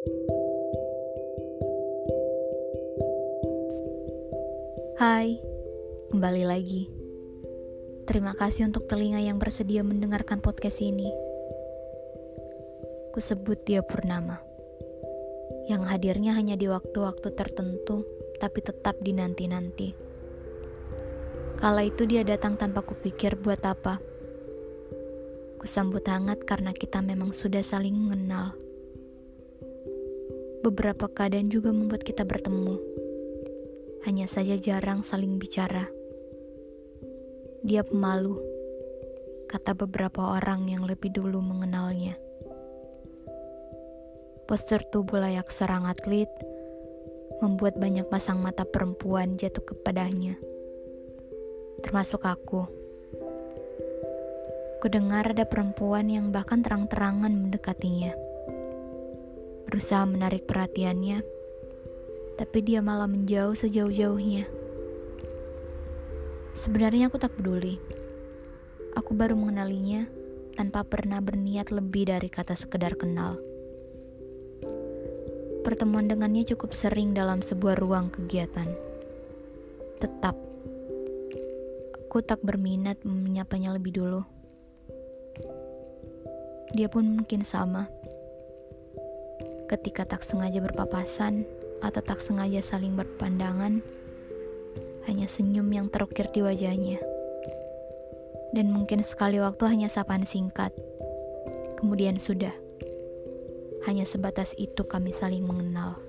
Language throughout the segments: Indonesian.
Hai, kembali lagi. Terima kasih untuk telinga yang bersedia mendengarkan podcast ini. Kusebut dia Purnama, yang hadirnya hanya di waktu-waktu tertentu, tapi tetap dinanti-nanti. Kala itu dia datang tanpa kupikir buat apa. Kusambut hangat karena kita memang sudah saling mengenal. Beberapa keadaan juga membuat kita bertemu hanya saja jarang saling bicara. Dia pemalu, kata beberapa orang yang lebih dulu mengenalnya. Postur tubuh layak serang atlet membuat banyak pasang mata perempuan jatuh kepadanya, termasuk aku. Kudengar ada perempuan yang bahkan terang-terangan mendekatinya, berusaha menarik perhatiannya tapi dia malah menjauh sejauh-jauhnya. Sebenarnya aku tak peduli. Aku baru mengenalinya tanpa pernah berniat lebih dari kata sekedar kenal. Pertemuan dengannya cukup sering dalam sebuah ruang kegiatan. Tetap, aku tak berminat menyapanya lebih dulu. Dia pun mungkin sama. Ketika tak sengaja berpapasan, atau tak sengaja saling berpandangan, hanya senyum yang terukir di wajahnya. Dan mungkin sekali waktu hanya sapaan singkat. Kemudian sudah. Hanya sebatas itu kami saling mengenal.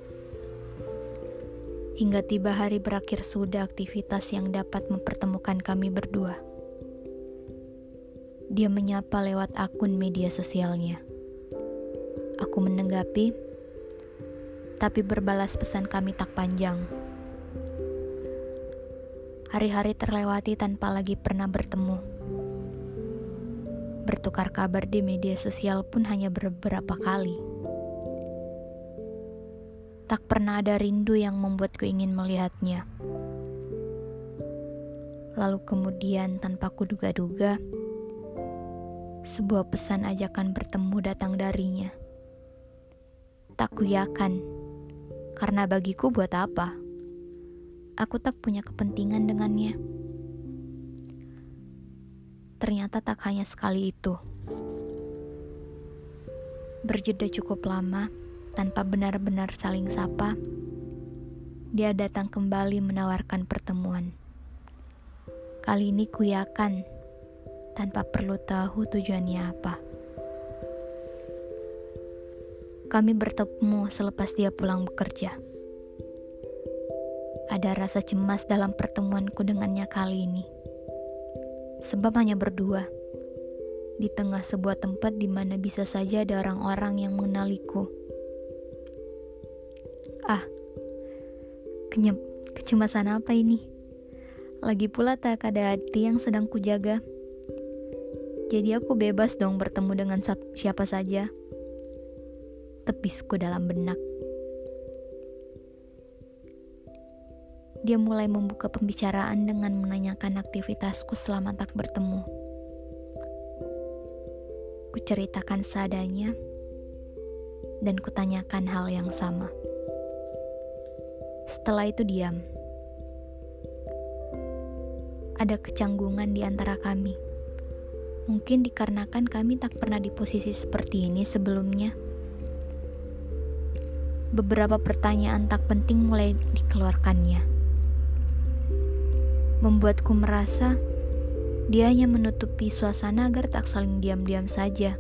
Hingga tiba hari berakhir sudah aktivitas yang dapat mempertemukan kami berdua. Dia menyapa lewat akun media sosialnya. Aku menanggapi tapi berbalas pesan kami tak panjang. Hari-hari terlewati tanpa lagi pernah bertemu. Bertukar kabar di media sosial pun hanya beberapa kali. Tak pernah ada rindu yang membuatku ingin melihatnya. Lalu kemudian tanpa kuduga-duga, sebuah pesan ajakan bertemu datang darinya. Tak kuyakan karena bagiku buat apa? Aku tak punya kepentingan dengannya. Ternyata tak hanya sekali itu. Berjeda cukup lama tanpa benar-benar saling sapa. Dia datang kembali menawarkan pertemuan. Kali ini kuyakan tanpa perlu tahu tujuannya apa. Kami bertemu selepas dia pulang bekerja. Ada rasa cemas dalam pertemuanku dengannya kali ini. Sebab hanya berdua. Di tengah sebuah tempat di mana bisa saja ada orang-orang yang mengenaliku. Ah, kenyap, kecemasan apa ini? Lagi pula tak ada hati yang sedang kujaga. Jadi aku bebas dong bertemu dengan siapa saja tepisku dalam benak. Dia mulai membuka pembicaraan dengan menanyakan aktivitasku selama tak bertemu. Kuceritakan seadanya dan kutanyakan hal yang sama. Setelah itu diam. Ada kecanggungan di antara kami. Mungkin dikarenakan kami tak pernah di posisi seperti ini sebelumnya beberapa pertanyaan tak penting mulai dikeluarkannya. Membuatku merasa dia hanya menutupi suasana agar tak saling diam-diam saja.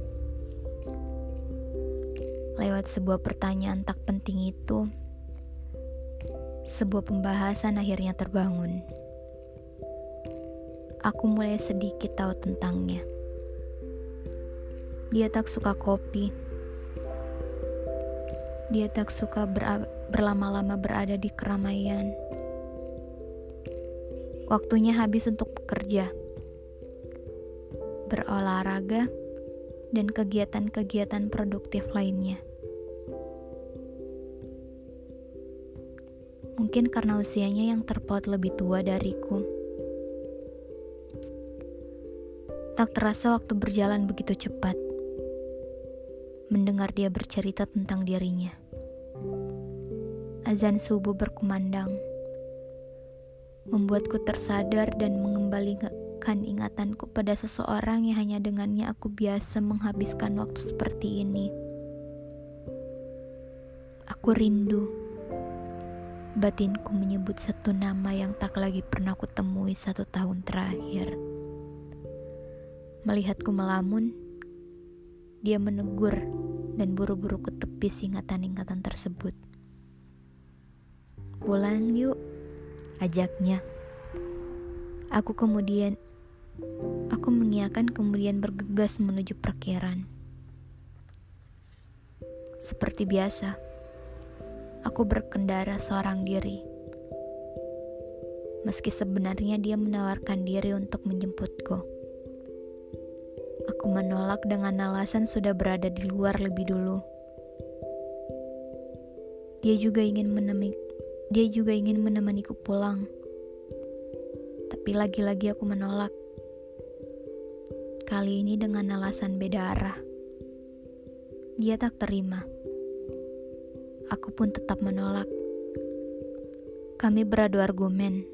Lewat sebuah pertanyaan tak penting itu, sebuah pembahasan akhirnya terbangun. Aku mulai sedikit tahu tentangnya. Dia tak suka kopi dia tak suka ber berlama-lama berada di keramaian. Waktunya habis untuk bekerja, berolahraga, dan kegiatan-kegiatan produktif lainnya. Mungkin karena usianya yang terpaut lebih tua dariku. Tak terasa waktu berjalan begitu cepat mendengar dia bercerita tentang dirinya. Azan subuh berkumandang, membuatku tersadar dan mengembalikan ingatanku pada seseorang yang hanya dengannya aku biasa menghabiskan waktu seperti ini. Aku rindu. Batinku menyebut satu nama yang tak lagi pernah kutemui satu tahun terakhir. Melihatku melamun, dia menegur dan buru-buru ketepis ingatan-ingatan tersebut. Pulang yuk, ajaknya. Aku kemudian, aku mengiakan kemudian bergegas menuju perkiraan. Seperti biasa, aku berkendara seorang diri. Meski sebenarnya dia menawarkan diri untuk menjemputku. Aku menolak dengan alasan sudah berada di luar lebih dulu. Dia juga ingin menemani dia juga ingin menemaniku pulang. Tapi lagi-lagi aku menolak. Kali ini dengan alasan beda arah. Dia tak terima. Aku pun tetap menolak. Kami beradu argumen.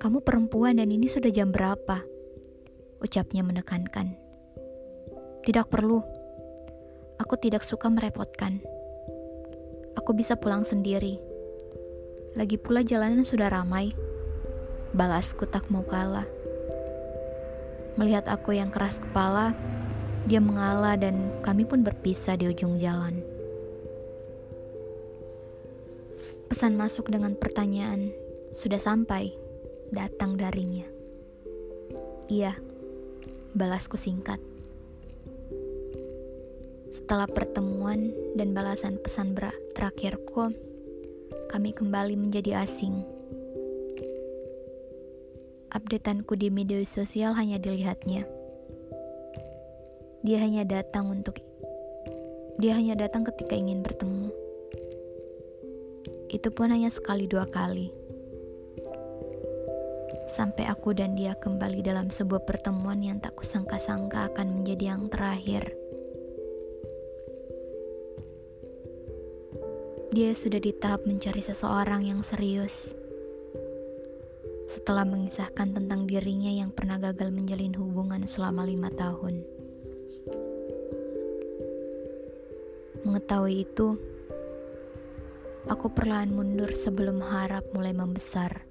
Kamu perempuan dan ini sudah jam berapa? Ucapnya menekankan. Tidak perlu. Aku tidak suka merepotkan aku bisa pulang sendiri. Lagi pula jalanan sudah ramai. Balasku tak mau kalah. Melihat aku yang keras kepala, dia mengalah dan kami pun berpisah di ujung jalan. Pesan masuk dengan pertanyaan, sudah sampai, datang darinya. Iya, balasku singkat. Setelah pertemuan dan balasan pesan terakhirku, kami kembali menjadi asing. Updateanku di media sosial hanya dilihatnya. Dia hanya datang untuk dia hanya datang ketika ingin bertemu. Itu pun hanya sekali dua kali. Sampai aku dan dia kembali dalam sebuah pertemuan yang tak kusangka-sangka akan menjadi yang terakhir. Dia sudah di tahap mencari seseorang yang serius. Setelah mengisahkan tentang dirinya yang pernah gagal menjalin hubungan selama lima tahun. Mengetahui itu, aku perlahan mundur sebelum harap mulai membesar.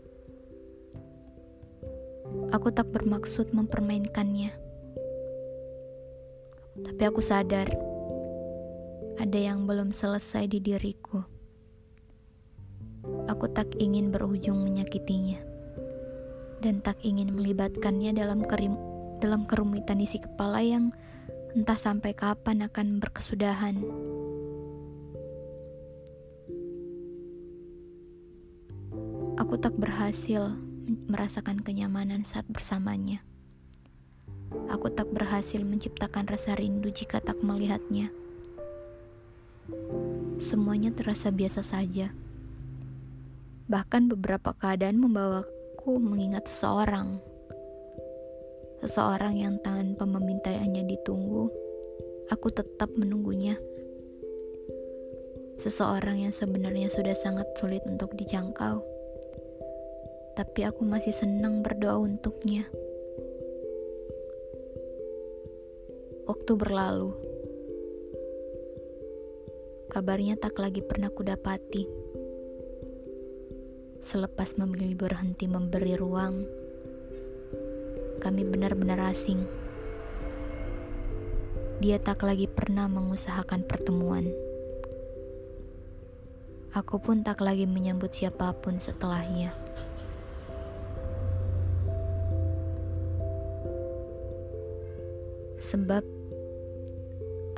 Aku tak bermaksud mempermainkannya, tapi aku sadar ada yang belum selesai di diriku. Aku tak ingin berujung menyakitinya, dan tak ingin melibatkannya dalam kerim, dalam kerumitan isi kepala yang entah sampai kapan akan berkesudahan. Aku tak berhasil merasakan kenyamanan saat bersamanya. Aku tak berhasil menciptakan rasa rindu jika tak melihatnya. Semuanya terasa biasa saja. Bahkan beberapa keadaan membawaku mengingat seseorang. Seseorang yang tanpa memintanya ditunggu, aku tetap menunggunya. Seseorang yang sebenarnya sudah sangat sulit untuk dijangkau. Tapi aku masih senang berdoa untuknya. Waktu berlalu kabarnya tak lagi pernah kudapati. Selepas memilih berhenti memberi ruang, kami benar-benar asing. Dia tak lagi pernah mengusahakan pertemuan. Aku pun tak lagi menyambut siapa pun setelahnya. Sebab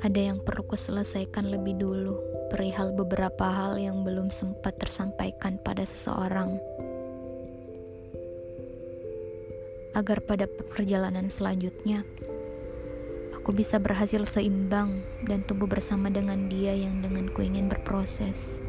ada yang perlu kuselesaikan lebih dulu perihal beberapa hal yang belum sempat tersampaikan pada seseorang. Agar pada perjalanan selanjutnya, aku bisa berhasil seimbang dan tumbuh bersama dengan dia yang dengan ku ingin berproses.